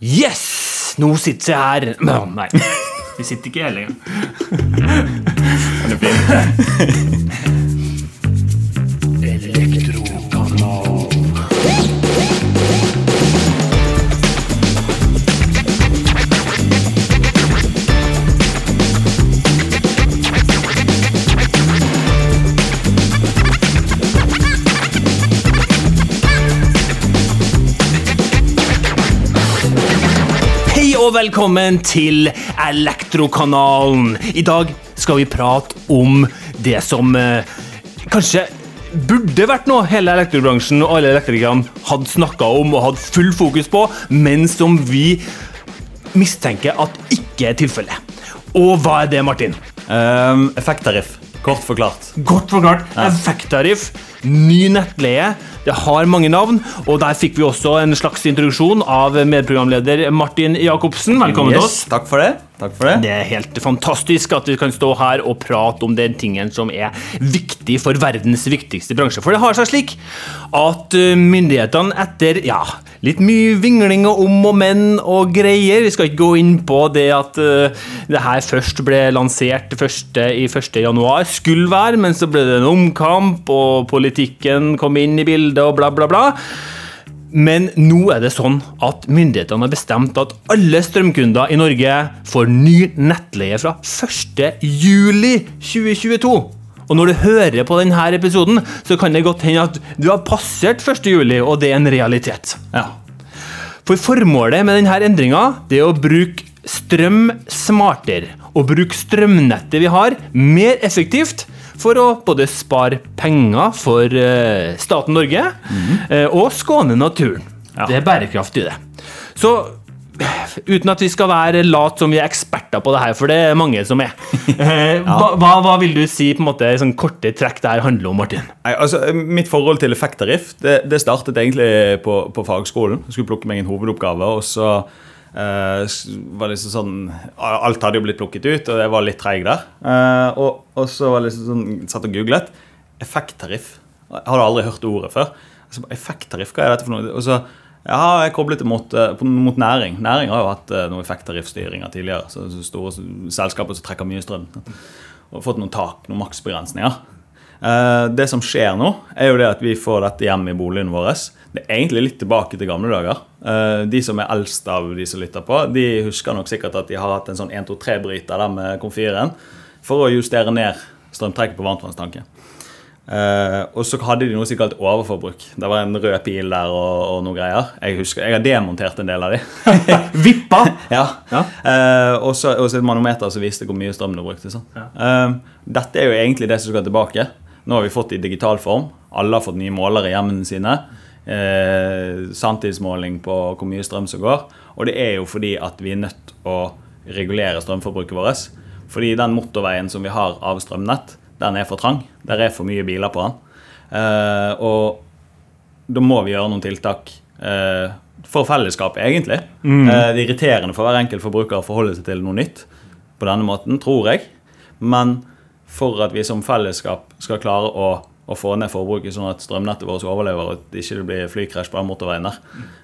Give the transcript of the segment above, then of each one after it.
Yes! Nå sitter jeg her Nå, Nei, vi sitter ikke her lenger. Den er fin. Velkommen til Elektrokanalen. I dag skal vi prate om det som eh, kanskje burde vært noe hele elektrobransjen og alle elektrikerne hadde snakka om og hadde full fokus på, men som vi mistenker at ikke er tilfellet. Og hva er det, Martin? Um, effekttariff, kort forklart. Godt forklart. Effekttariff, ny nettleie. Det har mange navn, og der fikk vi også en slags introduksjon av medprogramleder Martin Jacobsen. Velkommen til oss. Takk for det. Takk for det. Det er helt fantastisk at vi kan stå her og prate om den tingen som er viktig for verdens viktigste bransje. For det har seg slik at uh, myndighetene etter ja, litt mye vingling og om og men og greier Vi skal ikke gå inn på det at uh, det her først ble lansert første, i 1. januar, skulle være, men så ble det en omkamp, og politikken kom inn i bildet, og bla, bla, bla. Men nå er det sånn at myndighetene har bestemt at alle strømkunder i Norge får ny nettleie fra 1. juli 2022. Og når du hører på denne episoden, så kan det godt hende at du har passert 1. juli, og det er en realitet. Ja. For formålet med denne endringa er å bruke strøm smartere. Og bruke strømnettet vi har, mer effektivt. For å både spare penger for eh, staten Norge eh, og skåne naturen. Ja. Det er bærekraft i det. Så uten at vi skal være lat som vi er eksperter på det her, for det er mange som er. ja. hva, hva, vil du si på en måte, sånn korte trekk det her handler om, Martin? Nei, altså, mitt forhold til effekttariff det, det startet egentlig på, på fagskolen. Jeg skulle plukke meg en hovedoppgave, og så eh, var liksom sånn Alt hadde jo blitt plukket ut, og jeg var litt treig der. Eh, og, og så var liksom sånn, satt og googlet. Effekttariff. Jeg hadde aldri hørt ordet før. Altså, effekttariff, hva er dette for noe? Og så ja, jeg koblet det mot, eh, mot næring. Næring har jo hatt eh, noe effekttariffstyringer tidligere. Så, så store selskaper som trekker mye strøm. Og fått noen tak, noen maksbegrensninger. Eh, det som skjer nå, er jo det at vi får dette hjem i boligen vår. Det er egentlig litt tilbake til gamle dager. Eh, de som er eldst av de som lytter på, de husker nok sikkert at de har hatt en sånn 1-2-3-bryter der med komfyren for å justere ned strømtrekket på varmtvannstanken. Eh, og så hadde de noe som kalt overforbruk. Det var en rød pil der og, og noe greier. Jeg husker, jeg har demontert en del av de. Vippa! ja. Ja. Og så et manometer som viste hvor mye strøm du brukte. Sånn. Eh, dette er jo egentlig det som skal tilbake. Nå har vi fått det i digital form. Alle har fått nye målere i hjemmene sine. Eh, Sanntidsmåling på hvor mye strøm som går. Og det er jo fordi at vi er nødt å regulere strømforbruket vårt. Fordi den motorveien som vi har av strømnett, den er for trang. Der er for mye biler på den. Eh, og da må vi gjøre noen tiltak eh, for fellesskapet, egentlig. Eh, det er irriterende for hver enkelt forbruker å forholde seg til noe nytt på denne måten, tror jeg. Men for at vi som fellesskap skal klare å, å få ned forbruket, sånn at strømnettet vårt overlever, og at det ikke blir flykrasj på den motorveien der,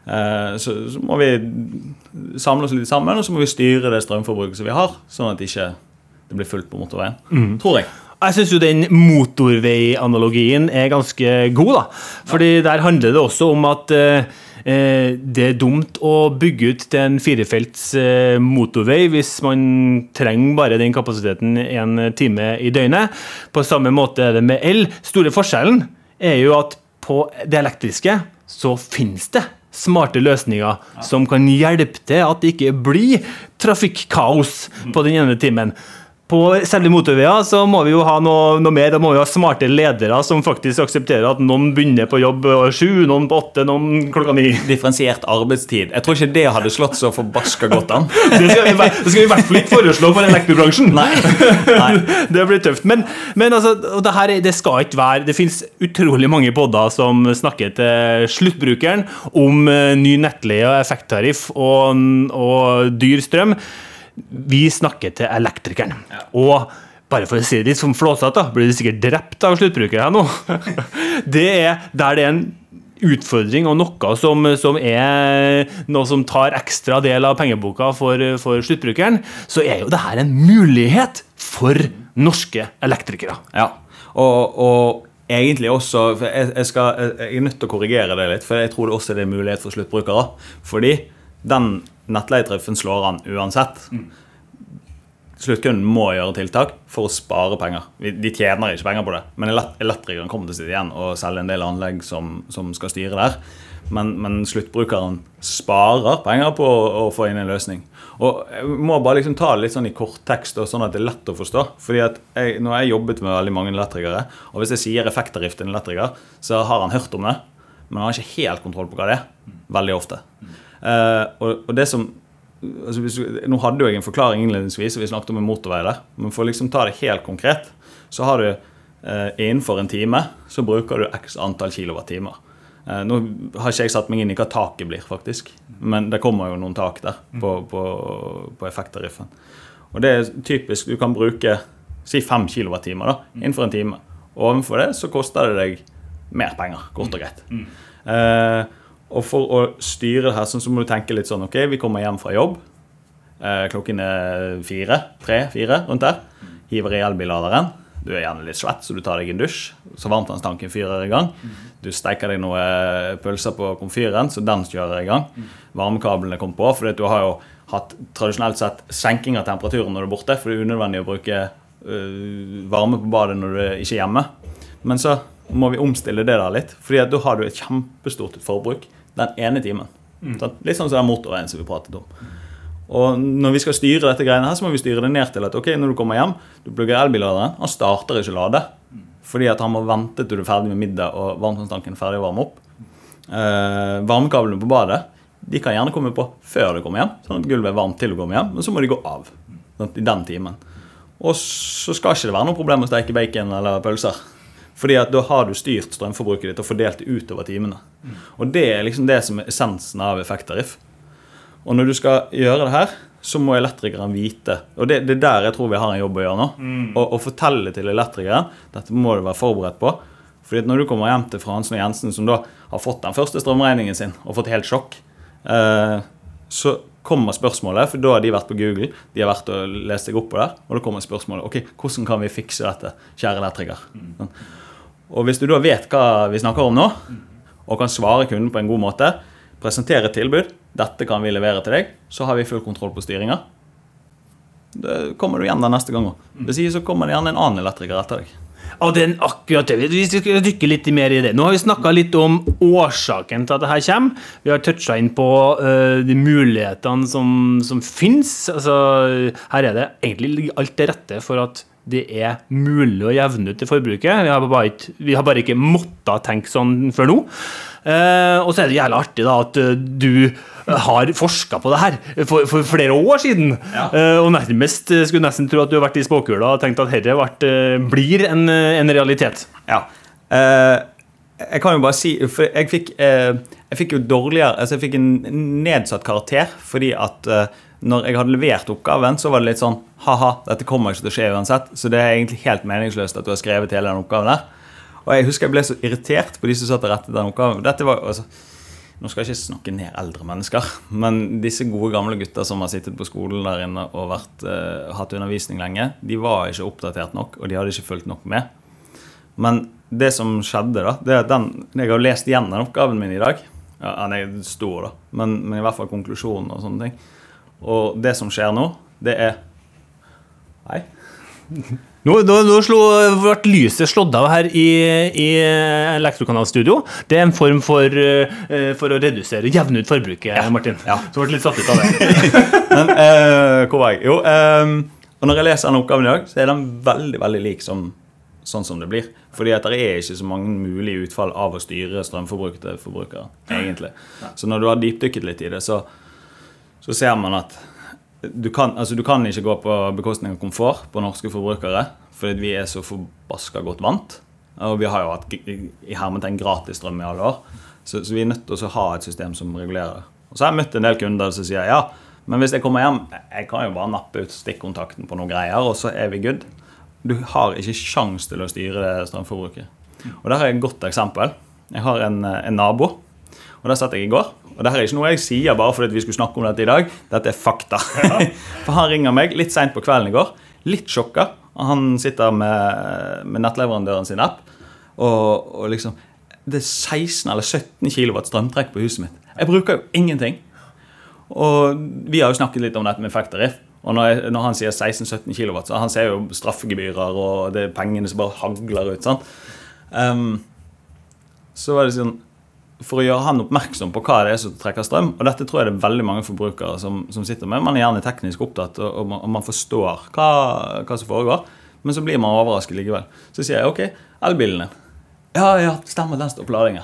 eh, så, så må vi samle oss litt sammen, og så må vi styre det strømforbruket som vi har, sånn at det ikke blir fullt på motorveien. Tror jeg. Jeg syns jo den motorveianalogien er ganske god, da. Fordi der handler det også om at eh, det er dumt å bygge ut til en firefelts eh, motorvei hvis man trenger bare den kapasiteten en time i døgnet. På samme måte er det med el. Store forskjellen er jo at på det elektriske så finnes det smarte løsninger som kan hjelpe til at det ikke blir trafikkaos på den ene timen. På selve motorveier så må vi jo ha noe, noe mer. Da må vi ha smarte ledere som faktisk aksepterer at noen begynner på jobb sju, noen på åtte, noen klokka ni. Differensiert arbeidstid. Jeg tror ikke det hadde slått så forbaska godt an. Det skal vi, det skal vi i hvert fall ikke foreslå for elektrobransjen. Nei. Nei. Det blir tøft. Men, men altså, det, her, er- det skal ikke være Det finnes utrolig mange podder som snakker til sluttbrukeren om eh, ny nettleie og effekttariff og, og dyr strøm. Vi snakker til elektrikeren. Og bare for å si det litt som flåsete, blir du sikkert drept av sluttbrukere her nå. Det er der det er en utfordring og noe som, som er noe som tar ekstra del av pengeboka for, for sluttbrukeren, så er jo det her en mulighet for norske elektrikere. Ja, og, og egentlig også jeg, jeg, skal, jeg, er nødt til å korrigere det litt, for jeg tror det også er mulighet for sluttbrukere. Fordi den nettleietariffen slår an uansett. Sluttkunden må gjøre tiltak for å spare penger. De tjener ikke penger på det, men elektrikeren kommer til å sitte igjen og selge en del anlegg som, som skal styre der. Men, men, sluttbrukeren sparer penger på å, å få inn en løsning. Og Jeg må bare liksom ta det litt sånn i korttekst, sånn at det er lett å forstå. Fordi at jeg, Nå har jeg jobbet med veldig mange elektrikere, og hvis jeg sier effekttariff til en elektriker, så har han hørt om det, men han har ikke helt kontroll på hva det er. Veldig ofte. Uh, og, og, det som altså hvis, Nå hadde jo jeg en forklaring innledningsvis, og vi snakket om en motorvei der. Men for å liksom ta det helt konkret, så har du eh, innenfor en time så bruker du x antall kilowattimer. Eh, nå har ikke jeg satt meg inn i hva taket blir, faktisk. Men det kommer jo noen tak der på, på, på effekttariffen. Og det er typisk Du kan bruke si 5 kWt innenfor en time. Og overfor det så koster det deg mer penger, kort og greit. Uh, og for å styre det her, så må du tenke litt sånn OK, vi kommer hjem fra jobb. Eh, klokken er fire, tre-fire rundt der. Hiver i elbilladeren. Du er gjerne litt svett, så du tar deg en dusj. Så varmtvannstanken fyrer i gang. Du steiker deg noen pølser på komfyren, så den kjører i gang. Varmekablene kommer på, for du har jo hatt tradisjonelt sett senking av temperaturen når du er borte, for det er unødvendig å bruke øh, varme på badet når du ikke er hjemme. Men så må vi omstille det der litt, for da har du et kjempestort forbruk den ene timen. Mm. Litt sånn som den motorveien som vi pratet om. Og når vi skal styre dette greiene her, så må vi styre det ned til at ok, når du kommer hjem, du plugger elbilladeren, han starter ikke lade. Fordi at han må vente til du er ferdig med middag og varmtvannstanken er ferdig å varme opp. Eh, varmekablene på badet de kan gjerne komme på før du kommer hjem, sånn at gulvet er varmt til du kommer hjem, men så må de gå av sånn, i den timen. Og så skal ikke det være noe problem å steke bacon eller pølser. Fordi at da har du styrt strømforbruket ditt og fordelt det utover timene. Og det er liksom det som er essensen av effekttariff. Og når du skal gjøre det her, så må elektrikeren vite Og det, det er der jeg tror vi har en jobb å gjøre nå. Mm. Å fortelle til elektrikeren dette må du være forberedt på. Fordi at når du kommer hjem til Fransen og Jensen, som da har fått den første strømregningen sin og fått helt sjokk, eh, så kommer spørsmålet, for da har de vært på Google, de har vært og lest seg opp på det, og da kommer spørsmålet ok, hvordan kan vi fikse dette, kjære elektriker. Mm. Og hvis du da vet hva vi snakker om nå, og kan svare kunden på en god måte, presentere et tilbud, dette kan vi levere til deg, så har vi full kontroll på styringa. Det kommer du igjen der neste gang òg. Det sier så kommer det gjerne en annen elektriker etter deg. Og den akkurat det, Vi skal dykke litt mer i det. Nå har vi snakka litt om årsaken til at det her kommer. Vi har toucha inn på uh, de mulighetene som, som fins. Altså, her er det egentlig alt til rette for at det er mulig å jevne ut det forbruket. Vi har bare ikke, har bare ikke måttet tenke sånn før nå. Eh, og så er det jævlig artig da at uh, du har forska på det her for, for flere år siden. Ja. Eh, og nærmest skulle nesten tro at du har vært i spåkula og tenkt at dette uh, blir en, en, realitet. Ja. Eh, jeg kan jo bare si For jeg fikk, jeg fikk jo dårligere Altså jeg fikk en nedsatt karakter fordi at når jeg hadde levert oppgaven, så var det litt sånn ha-ha, dette kommer ikke til å skje uansett. Så det er egentlig helt meningsløst at du har skrevet hele den oppgaven der. Og jeg husker jeg ble så irritert på de som satt og rettet den oppgaven. Dette var, altså, nå skal jeg ikke snakke ned eldre mennesker, men disse gode, gamle gutta som har sittet på skolen der inne og vært, uh, hatt undervisning lenge, de var ikke oppdatert nok, og de hadde ikke fulgt nok med. Men det som skjedde, da, det er at den, jeg har lest igjen den oppgaven min i dag. Ja, Den er stor, da, men, men i hvert fall konklusjonen og sånne ting. Og det som skjer nå, det er Nei. Nå, nå, nå slo, ble lyset slått av her i, i Elektrokanalstudio. Det er en form for, uh, for å redusere, jevne ut forbruket, ja. Martin. Ja. Så ble litt satt ut av det. Men eh, hvor var jeg? Jo, eh, og når jeg leser denne oppgaven i dag, så er den veldig veldig lik som, sånn som det blir. Fordi at det er ikke så mange mulige utfall av å styre strømforbruket til forbrukere. egentlig. Så når du har dypdykket litt i det, så så ser man at du kan, altså du kan ikke gå på bekostning av komfort på norske forbrukere, fordi vi er så forbaska godt vant. Og vi har jo hatt i hermetegn gratis strøm i alle år. Så, så, vi er nødt til å ha et system som regulerer. Og så har jeg møtt en del kunder som sier ja, men hvis jeg kommer hjem, jeg kan jo bare nappe ut stikkontakten på noen greier, og så er vi good. Du har ikke sjans til å styre det strømforbruket. Og der har jeg et godt eksempel. Jeg har en, en nabo, og der satt jeg i går. Og det her er ikke noe jeg sier bare fordi vi skulle snakke om dette i dag. Dette er fakta. For han ringer meg litt seint på kvelden i går, litt sjokka. Han sitter med, med nettleverandøren sin app, og, og liksom Det er 16 eller 17 kW strømtrekk på huset mitt. Jeg bruker jo ingenting. Og vi har jo snakket litt om dette med effekttariff. Og når, jeg, når, han sier 16-17 kW, så han ser jo straffegebyrer og det er pengene som bare hagler ut. sant? Um, så var det sånn For å gjøre han oppmerksom på hva det er som trekker strøm, og dette tror jeg det er veldig mange forbrukere som, som sitter med, man er gjerne teknisk opptatt, og, og, man, og man, forstår hva, hva, som foregår, men så blir man overrasket likevel. Så sier jeg OK, elbilen din. Ja, ja, stemmer, den står på ladinga.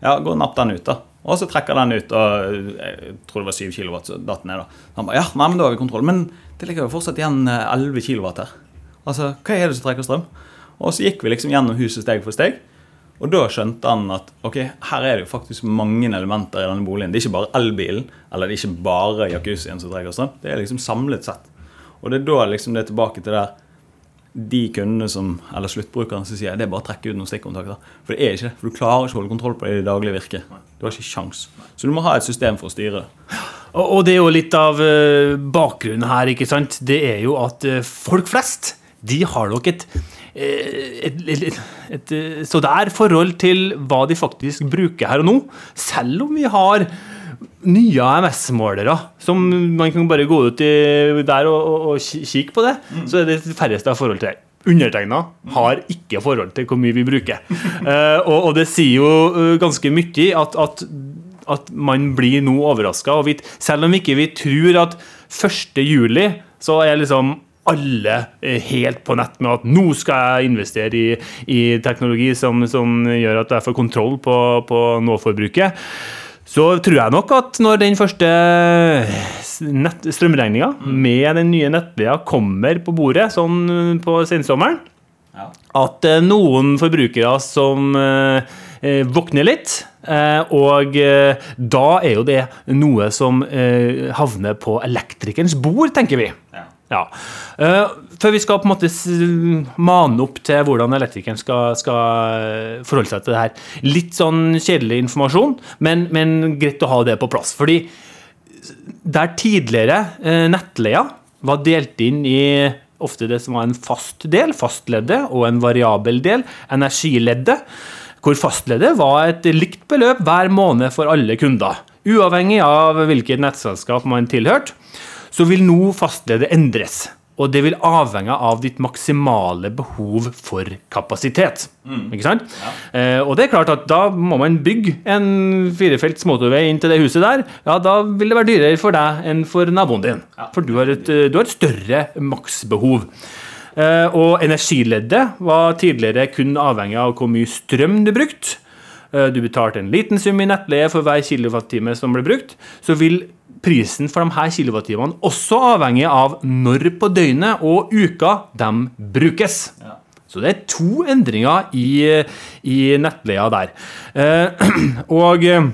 Ja, gå og napp den ut, da. Og så trekker den ut, og jeg tror det var 7 kW, så datt ned. da. Han bare, ja, nei, men da har vi kontroll. Men det ligger jo fortsatt igjen 11 kW her. Altså, hva er det som trekker strøm? Og så gikk vi liksom gjennom huset steg for steg. Og da skjønte han at ok, her er det jo faktisk mange elementer i denne boligen. Det er ikke bare elbilen eller det er ikke bare jacuzzien som trekker strøm. Det er liksom samlet sett. Og det er da liksom det er tilbake til der de kundene som, eller sluttbrukerne som sier det er bare å trekke ut noen stikkontakter. For det er ikke det. For du klarer ikke å holde kontroll på det i det daglige virket. Du har ikke sjans. Så du må ha et system for å styre Og, Og det er jo litt av eh, bakgrunnen her, ikke sant. Det er jo at eh, folk flest, de har nok et eh, et, et, et, så det er forhold til hva de faktisk bruker her og nå. Selv om vi har nye AMS-målere som man kan bare gå ut der og, og, og kikke på det, mm. så er det færreste av forhold til det. Undertegna har ikke forhold til hvor mye vi bruker. uh, og, og, det sier jo uh, ganske mye at, at, at man blir nå overraska. Selv om ikke vi tror at 1. juli så er liksom alle helt på nett med at nå skal jeg investere i, i teknologi som, som, gjør at jeg får kontroll på, på nå-forbruket så tror jeg nok at når den første strømregninga mm. med den nye nettleia kommer på bordet sånn på sensommeren, ja. at eh, noen forbrukere som eh, eh, våkner litt. og da er jo det noe som havner på elektrikerens bord, tenker vi. Ja. Ja. Uh, før vi skal på en måte mane opp til hvordan elektrikeren skal, skal, forholde seg til det her. Litt sånn kjedelig informasjon, men, men, greit å ha det på plass. Fordi der tidligere uh, nettleia var delt inn i ofte det som var en fast del, fastleddet, og en variabel del, energileddet, hvor fastleddet var et likt beløp hver måned for alle kunder. Uavhengig av hvilket nettselskap man tilhørte så vil nå fastleddet endres. Og det vil avhenge av ditt maksimale behov for kapasitet. Mm. Ikke sant? Ja. Eh, og det er klart at da må man bygge en firefelts motorvei inn til det huset der. Ja, da vil det være dyrere for deg enn for naboen din. Ja. For du har, et, du har et større maksbehov. Eh, og energileddet var tidligere kun avhengig av hvor mye strøm du brukte. Eh, du betalte en liten sum i nettleie for hver kilowattime som ble brukt. Så vil prisen for de her kilowattimene også avhengig av når på døgnet og uka de brukes. Ja. Så det er to endringer i, i nettleia der. Eh, og eh,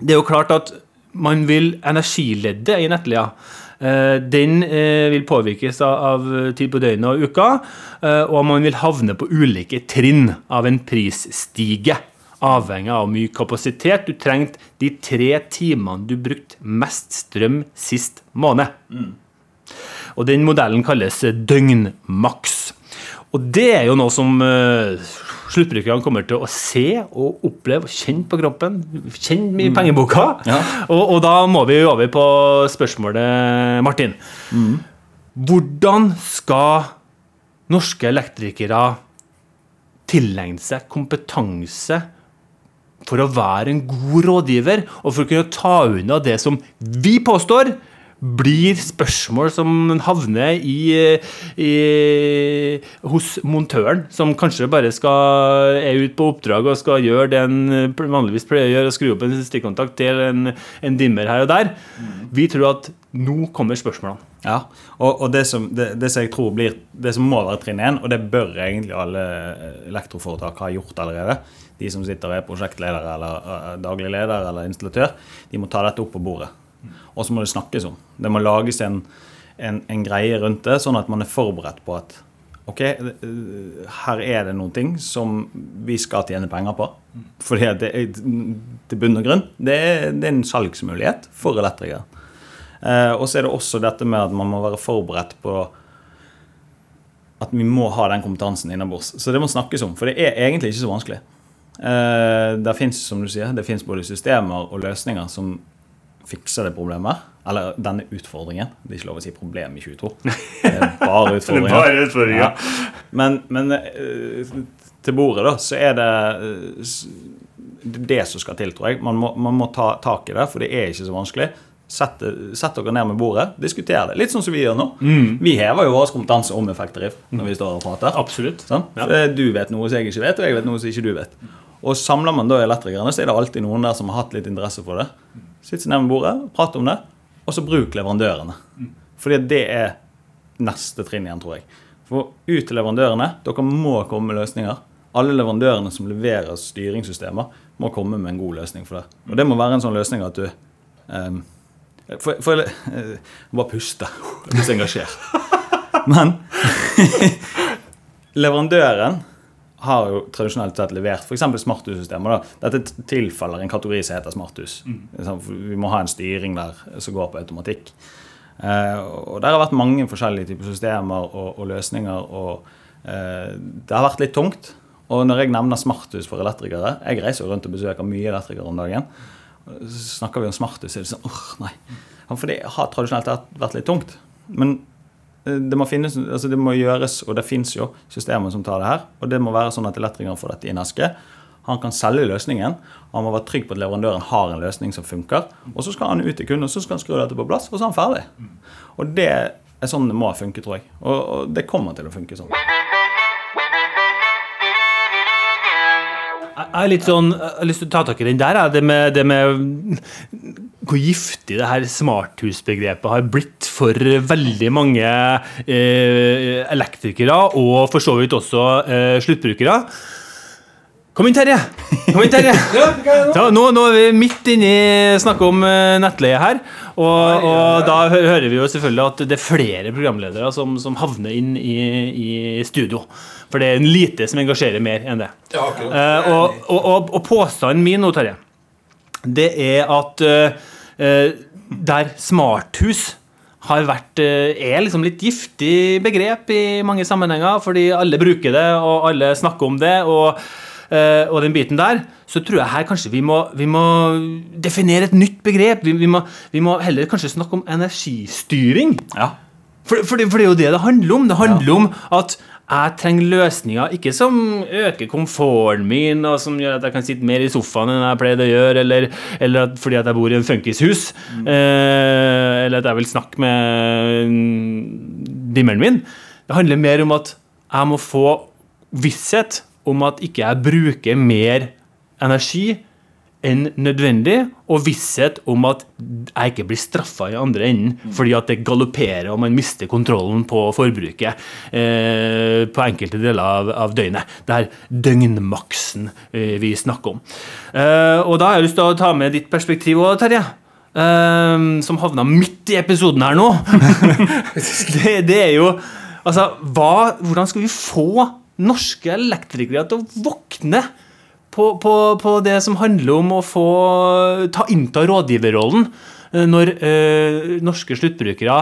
det er jo klart at man vil energileddet i nettleia eh, den eh, vil påvirkes av, tid på døgnet og uka, og man vil havne på ulike trinn av en prisstige avhengig av mye kapasitet. Du trengte de tre timene du brukte mest strøm sist måned. Mm. Og den modellen kalles døgnmaks. Og det er jo noe som uh, sluttbrukerne kommer til å se og oppleve og kjenne på kroppen. Kjenne i mm. pengeboka. Ja. Og, og, da må vi over på spørsmålet, Martin. Mm. Hvordan skal norske elektrikere tilegne seg kompetanse for å være en god rådgiver, og for å kunne ta unna det som vi påstår blir spørsmål som havner i, i, hos montøren, som kanskje bare skal, er ute på oppdrag og skal gjøre det en vanligvis pleier å gjøre, og skru opp en stikkontakt til en, en dimmer her og der. Vi tror at nå kommer spørsmålene. Ja, og, og det, som, det, det, som, jeg tror blir, det som må være trinn én, og det bør egentlig alle elektroforetak ha gjort allerede, de som sitter og er prosjektleder eller uh, daglig leder eller installatør, de må ta dette opp på bordet. Og så må det snakkes om. Det må lages en, en, en, greie rundt det, sånn at man er forberedt på at Ok, eh, her er det noen ting som vi skal tjene penger på. For det, det bunn og grunn det det er en salgsmulighet for elektrikere. Eh, og så er det også dette med at man må være forberedt på at vi må ha den kompetansen innabords. Så det må snakkes om, for det er egentlig ikke så vanskelig. Eh, det fins som du sier, det finnes både systemer og løsninger som fikser det problemet. Eller denne utfordringen. Det er ikke lov å si problem i 22. Det er bare utfordringer. Det er bare utfordringer. Ja. Men, men eh, til bordet, da, så er det det som skal til, tror jeg. Man må, man må ta tak i det, for det er ikke så vanskelig. Sett, sett, dere ned med bordet, diskuter det. Litt sånn som vi gjør nå. Mm. Vi hever jo vår kompetanse om effektdrift når vi står og prater. Absolutt. Sånn? Ja. Du vet noe som jeg ikke vet, og jeg vet noe som ikke du vet. Og samler man da elektrikerne, så er det alltid noen der som har hatt litt interesse for det. Sitt ned med bordet, prat om det, og så bruk leverandørene. Fordi det er neste trinn igjen, tror jeg. For ut til leverandørene, dere må komme med løsninger. Alle leverandørene som leverer styringssystemer, må komme med en god løsning for det. Og det må være en sånn løsning at du um, for, for uh, Bare puste. Jeg blir så engasjert. Men leverandøren har jo tradisjonelt sett levert f.eks. smarthussystemer. Dette tilfaller en kategori som heter smarthus. Mm. Vi må ha en styring der som går på automatikk. Eh, og Der har vært mange forskjellige typer systemer og, og løsninger. og eh, Det har vært litt tungt. Og når jeg nevner smarthus for elektrikere Jeg reiser jo rundt og besøker mye elektrikere om dagen. Så snakker vi om smarte, så er det sånn åh, nei. For det har tradisjonelt vært litt tungt. Men Eh, det må, finnes, altså det må gjøres, og det fins jo systemer som tar det her. Og det må være sånn at elektrikeren får dette i en eske. Han kan selge løsningen. Han må være trygg på at leverandøren har en løsning som funker. Og så skal han ut til kunden, og så skal han skru dette på plass, og så er han ferdig. Og det er sånn det må funke, tror jeg. Og, og det kommer til å funke sånn. Jeg har litt sånn, jeg har lyst til å ta tak i den der. Det med, det med hvor giftig det her smarthusbegrepet har blitt for veldig mange eh, elektrikere, og for så vidt også eh, sluttbrukere. Kom inn, Terje! Kom inn, Terje. ja, nå, nå, er vi midt inni snakket om uh, nettleie her. Og, og, da hører vi jo selvfølgelig at det er flere programledere som, som havner inn i, i, studio. For det er en lite som engasjerer mer enn det. Ja, okay. uh, og, og, og, påstanden min nå, Terje, det er at uh, der smarthus har vært, er liksom litt giftig begrep i mange sammenhenger, fordi alle bruker det, og alle snakker om det. og uh, og den biten der, så tror jeg her kanskje vi må, vi må definere et nytt begrep. Vi, vi, må, vi, må, heller kanskje snakke om energistyring. Ja. For, for, det, for, det, er jo det det handler om. Det handler ja. om at jeg trenger løsninger ikke som øker komforten min, og som gjør at jeg kan sitte mer i sofaen enn jeg pleide å gjøre, eller, eller at, fordi at jeg bor i en funkishus, mm. eh, eller at jeg vil snakke med dimmeren min. Det handler mer om at jeg må få visshet om at ikke jeg bruker mer energi enn nødvendig, og visshet om at jeg ikke blir straffa i andre enden fordi at det galopperer og man mister kontrollen på forbruket eh, på enkelte deler av, av, døgnet. Det er døgnmaksen eh, vi snakker om. Eh, og da har jeg lyst til å ta med ditt perspektiv òg, Terje. Eh, som havna midt i episoden her nå. det, det, er jo Altså, hva, hvordan skal vi få norske elektrikere til å våkne på, på, på, det som handler om å få ta innta rådgiverrollen eh, når eh, norske sluttbrukere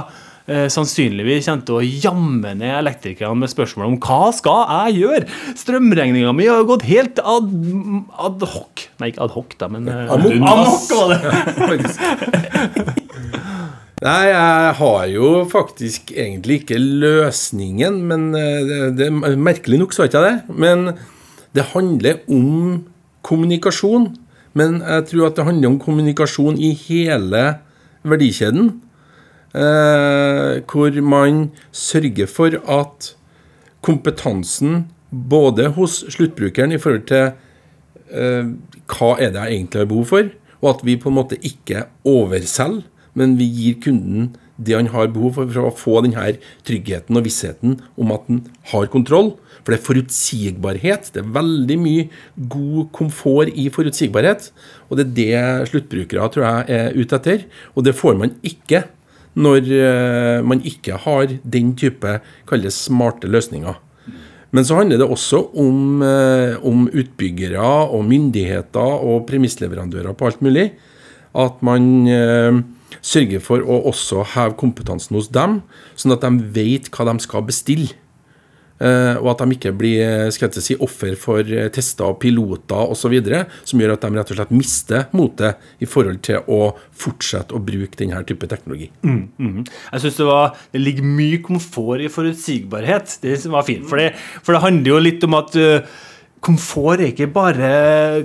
eh, sannsynligvis kommer til å jamme ned elektrikerne med spørsmål om hva skal jeg gjøre? Strømregninga mi har gått helt ad, ad hoc. Nei, ikke ad hoc, da, men eh, Amok var det! Nei, jeg har jo faktisk egentlig ikke løsningen, men eh, det, det, merkelig nok så har ikke det. Men det handler om kommunikasjon. Men jeg tror at det handler om kommunikasjon i hele verdikjeden. Eh, hvor man sørger for at kompetansen både hos sluttbrukeren i forhold til eh, hva er det jeg egentlig har behov for, og at vi på en måte ikke overselger men vi gir kunden det han har behov for for å få denne tryggheten og vissheten om at han har kontroll. For det er forutsigbarhet. Det er veldig mye god komfort i forutsigbarhet. Og det er det sluttbrukere tror jeg er ute etter. Og det får man ikke når eh, man ikke har den type kalles smarte løsninger. Men så handler det også om, eh, om utbyggere og myndigheter og premissleverandører på alt mulig. At man eh, sørger for å også heve kompetansen hos dem, sånn at de vet hva de skal bestille. Eh, og at de ikke blir eh, skal jeg si, offer for eh, tester og piloter osv., som gjør at de rett og slett mister motet i forhold til å fortsette å bruke denne type teknologi. Mhm. Jeg synes det, det ligger mye komfort i forutsigbarhet. Det var fint. For det, for det handler jo litt om at uh, komfort er ikke bare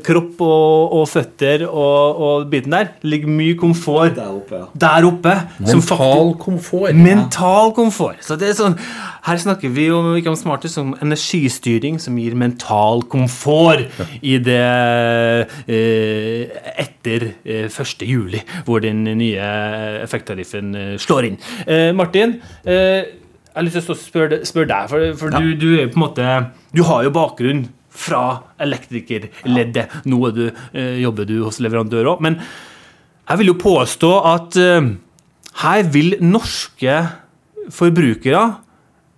kropp og, og føtter og, og biten der. Det ligger mye komfort Der oppe, ja. der oppe. som Mental faktisk- komfort. Mental komfort. Så det er sånn, her snakker vi om, ikke om smartest, om energistyring som gir mental komfort i det eh, etter eh, 1. juli, hvor den nye effekttariffen eh, slår inn. Eh, Martin, eh, jeg har lyst til å spørre, spør deg, for, for du, du er på en måte Du har jo bakgrunn fra elektrikerleddet. Nå du, eh, jobber du hos leverandør òg. Men jeg vil jo påstå at eh, her vil norske forbrukere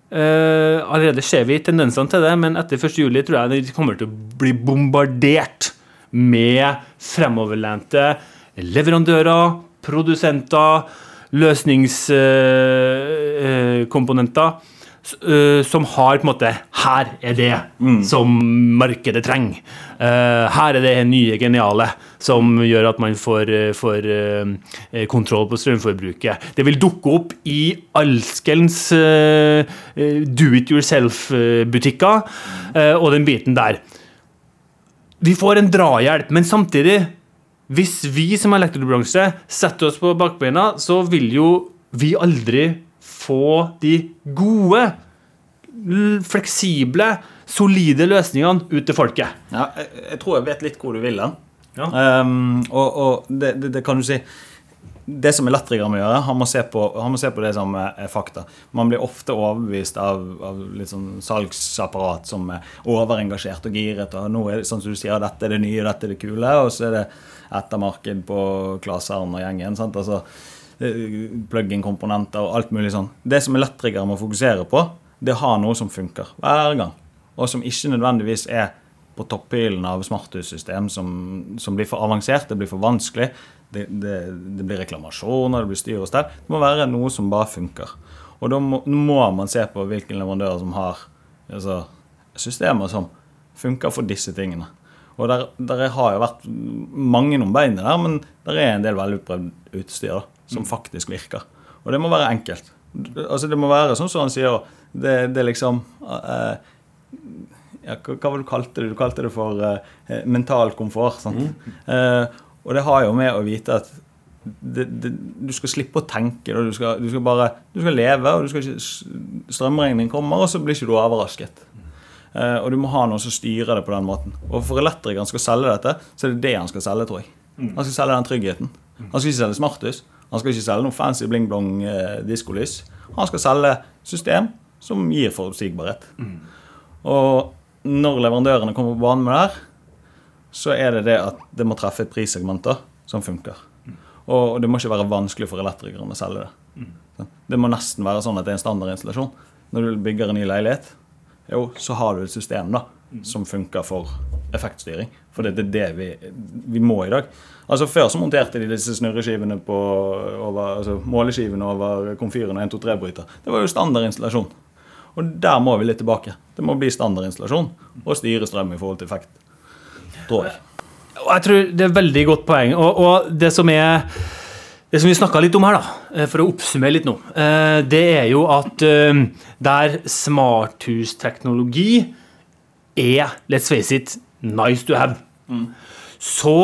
Uh, Allerede ser vi tendensene til det, men etter 1. juli tror jeg de kommer til å bli bombardert med fremoverlente leverandører, produsenter, løsningskomponenter. Eh, som har på en måte Her er det som markedet trenger. Uh, her er det nye geniale som gjør at man får, eh, får kontroll på strømforbruket. Det vil dukke opp i alskens do it yourself-butikker og den biten der. Vi får en drahjelp, men samtidig hvis vi som elektrobransje setter oss på bakbeina, så vil jo vi aldri få de gode, fleksible, solide løsningene ut til folket. Ja, jeg, jeg tror jeg vet litt hvor du vil hen. Ja. Um, og og det, det, det kan du si Det som er latterligere med å gjøre, han må se på, han må se på det som er, fakta. Man blir ofte overbevist av, av litt sånn salgsapparat som er overengasjert og giret. og nå er det sånn som du sier, dette er det nye, dette er det kule, og så er det ettermarked på Klaseren og gjengen. sant, altså Plug-in-komponenter og alt mulig sånn. Det som elektrikere må fokusere på, det er å ha noe som funker hver gang. Og som ikke nødvendigvis er på topphylen av smarthussystem som, som blir for avansert, det blir for vanskelig. Det, det, det blir reklamasjoner, det blir styr og stell. Det må være noe som bare funker. Og da må, må man se på hvilke leverandører som har altså, systemer som funker for disse tingene. Og der, der har jo vært mange om beinet der, men der er en del velutprøvd utstyr da, som faktisk virker. Og det må være enkelt. Altså Det må være sånn som han sier, det, det er liksom eh, ja, hva, var det du kalte det? Du kalte det for eh, mental komfort. Sant? Eh, og det har jo med å vite at det, det, du skal slippe å tenke. Du, skal, du skal bare du skal leve, og du skal ikke, strømregningen kommer, og så blir ikke du overrasket. Eh, og du må ha noen som styrer det på den måten. Og for elektrikeren skal selge dette, så er det det han skal selge, tror jeg. Han skal selge den tryggheten. Han skal ikke selge smarthus. Han skal ikke selge noe fancy bling-blong eh, diskolys. Han skal selge system som gir forutsigbarhet. Og når leverandørene kommer på banen med det her, så er det det at det må treffe et prissegment da, som funker. Og det må ikke være vanskelig for elektrikeren å selge det. Det må nesten være sånn at det er en standardinstallasjon. Når du bygger en ny leilighet, jo, så har du et system da, som funker for effektstyring. For det er det vi, vi må i dag. Altså Før så monterte de disse snurreskivene på over, altså måleskivene over komfyren og 1-2-3-bryter. Det var jo standardinstallasjon. Og der må vi litt tilbake. Det må bli standardinstallasjon og styre strøm i forhold til effekt. Tror jeg. Jeg tror det er veldig godt poeng. Og, og det som er det som vi snakka litt om her, da, eh, for å oppsummere litt nå, eh, det er jo at eh, der smarthusteknologi er, let's face it, nice to have, så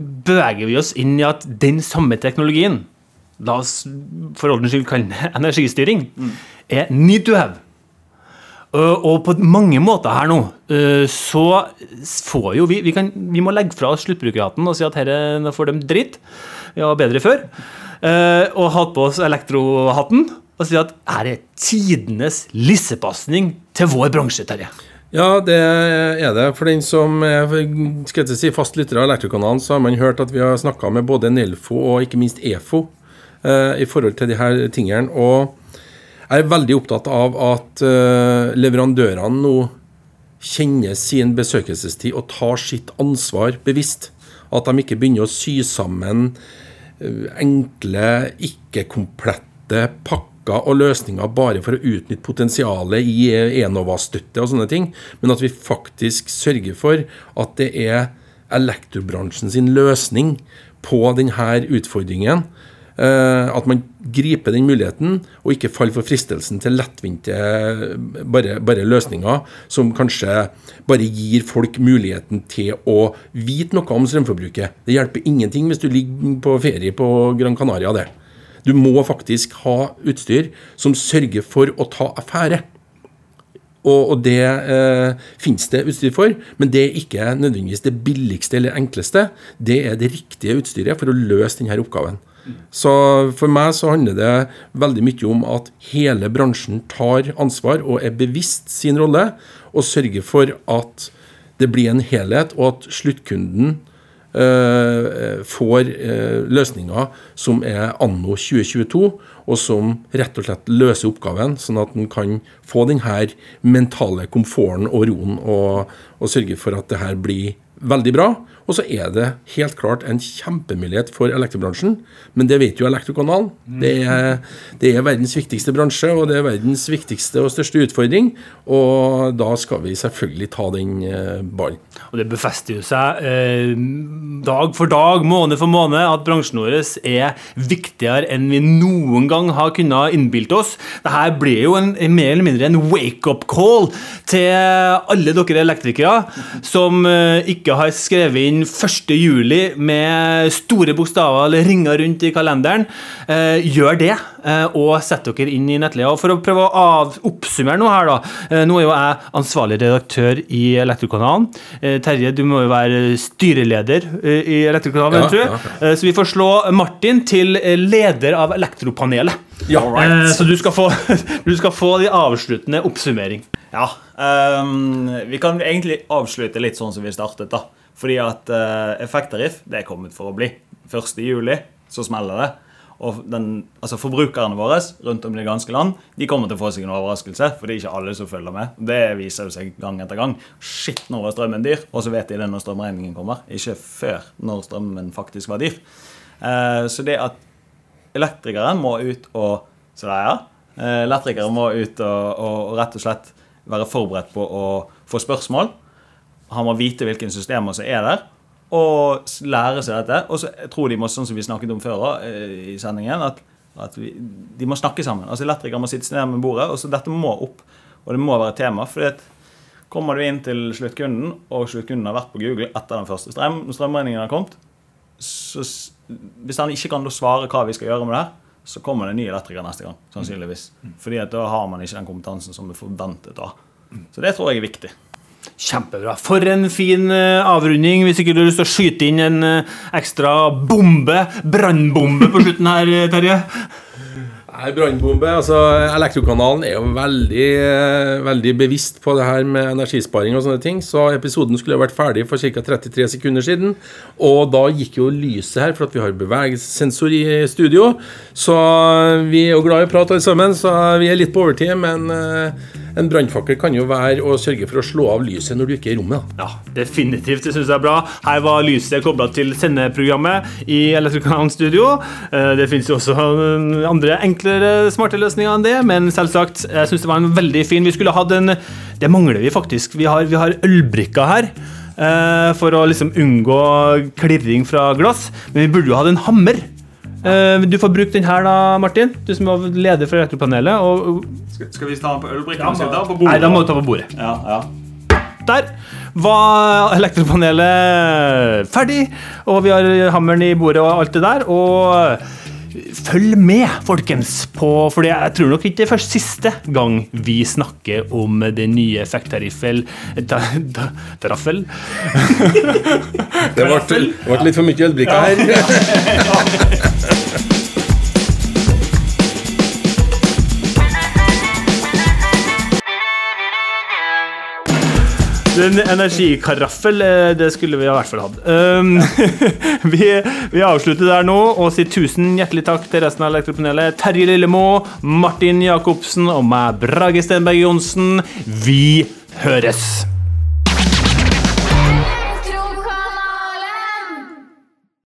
beveger vi oss inn i at den samme teknologien, la oss for ordens skyld kalle energistyring, er need to have. Uh, Og på mange måter her nå, uh, så får jo vi Vi, kan, vi må legge fra oss sluttbrukerhatten og si at dette får dem dritt. Vi var bedre før. Uh, og hatt på oss elektrohatten og si at her er tidenes lissepasning til vår bransje, Terje. Ja, det er det. For den som er skal jeg si, fast lytter av Elektrokanalen, så har man hørt at vi har snakka med både Nelfo og ikke minst EFO eh, i forhold til de her tingene. Og Jeg er veldig opptatt av at eh, leverandørene nå kjenner sin besøkelsestid og tar sitt ansvar bevisst. At de ikke begynner å sy sammen eh, enkle, ikke-komplette pakker og løsninger bare for å utnytte potensialet i Enova-støtte og sånne ting, men at vi faktisk sørger for at det er elektrobransjen sin løsning på denne utfordringen. Eh, at man griper den muligheten, og ikke faller for fristelsen til lettvinte bare, bare, løsninger som kanskje bare gir folk muligheten til å vite noe om strømforbruket. Det hjelper ingenting hvis du ligger på ferie på Gran Canaria. det. Du må faktisk ha utstyr som sørger for å ta affære. Og, og det eh, finnes det utstyr for, men det er ikke nødvendigvis det billigste eller enkleste. Det er det riktige utstyret for å løse denne oppgaven. Så for meg så handler det veldig mye om at hele bransjen tar ansvar og er bevisst sin rolle, og sørger for at det blir en helhet, og at sluttkunden får øh, løsninger som er anno 2022, og som rett og slett løser oppgaven, sånn at en kan få denne mentale komforten og roen, og, og sørge for at det her blir veldig bra. Og så er det helt klart en kjempemulighet for elektrobransjen, men det vet jo Elektrokanalen. Det er, det er verdens viktigste bransje, og det er verdens viktigste og største utfordring. Og da skal vi selvfølgelig ta den eh, ballen. Og det befester jo seg eh, dag for dag, måned for måned, at bransjen vår er viktigere enn vi noen gang har kunnet innbilt oss. Dette blir jo en, mer eller mindre en wake-up call til alle dere elektrikere som eh, ikke har skrevet inn 1. juli med store bokstaver eller ringer rundt i kalenderen. Eh, gjør det, eh, og sett dere inn i nettleia. For å prøve å av, oppsummere noe her, da. Eh, nå er jo jeg ansvarlig redaktør i Elektrokanalen. Eh, Terje, du må jo være styreleder eh, i Elektrokanalen, Ja, tror jeg. ja, Eh, Så vi får slå Martin til leder av Elektropanelet. Ja, Eh, Så du skal, få, du skal få de avsluttende oppsummering. Ja. Um, vi kan egentlig avslutte litt sånn som vi startet, da. Fordi at uh, effekttariff det er kommet for å bli. 1. juli så smeller det. Og den, altså Forbrukerne våre rundt om i det ganske land de kommer til å få seg en overraskelse. For det er ikke alle som følger med. Det viser seg gang etter gang. Shit, nå var strømmen dyr. Og så vet de det når strømregningen kommer. Ikke før når strømmen faktisk var dyr. Uh, så det at elektrikeren må ut og Så det er ja. Eh, Elektrikere må ut og, og, og rett og slett være forberedt på å få spørsmål. Han må vite hvilke systemer som er der, og lære seg dette. Og så tror de må, sånn som vi snakket om før eh, i sendingen, at, at vi, de må snakke sammen. Altså Elektrikere må sitte ned med bordet, og så dette må opp. Og det må være tema. fordi Kommer du inn til sluttkunden, og sluttkunden har vært på Google etter den første strøm, når strømregningen har kommet, så hvis han ikke kan svare hva vi skal gjøre med det her, så kommer det en ny elektriker neste gang. sannsynligvis. Fordi at da har man ikke den kompetansen som er forventet da. Så det tror jeg er viktig. Kjempebra. For en fin eh, avrunding. Hvis ikke du har lyst til å skyte inn en eh, ekstra bombe, brannbombe, på slutten her, eh, Terje. Brannbombe. altså Elektrokanalen er jo veldig, eh, veldig bevisst på det her med energisparing og sånne ting. Så episoden skulle vært ferdig for ca. 33 sekunder siden. Og da gikk jo lyset her, for at vi har bevegelsessensor i studio. Så vi er jo glad i å prate alle sammen, så vi er litt på overtid. Men eh, en brannfakkel kan jo være å sørge for å slå av lyset når du ikke er i rommet. Ja, definitivt. Det syns jeg er bra. Her var lyset kobla til sendeprogrammet i Elektrokanalen Studio. Eh, Det finnes jo også eh, andre enklere, smarte løsninger enn det, men selvsagt, jeg syns det var en veldig fin Vi skulle hatt en Det mangler vi faktisk. Vi har, vi har ølbrikker her. eh, For å liksom unngå klirring fra glass. Men vi burde jo hatt en hammer. Eh, Du får bruke den her, da, Martin. Du som er leder for Elektropanelet. Og, Skal, vi ta den på ølbrikken? nei, da må du ta på bordet. Ja, ja. Der var elektropanelet ferdig, og vi har hammeren i bordet og alt det der. Og følg med, folkens, på For jeg tror nok ikke det er først siste gang vi snakker om den nye effekttariffel Taraffel? Det ble, det ble litt for mye ølbrikker her. En energikaraffel, eh, det skulle vi i hvert fall hatt. Um, vi, vi avslutter der nå og sier tusen hjertelig takk til resten av Elektropanelet. Terje Lillemo, Martin Jacobsen og meg, Brage Stenberg Johnsen. Vi høres!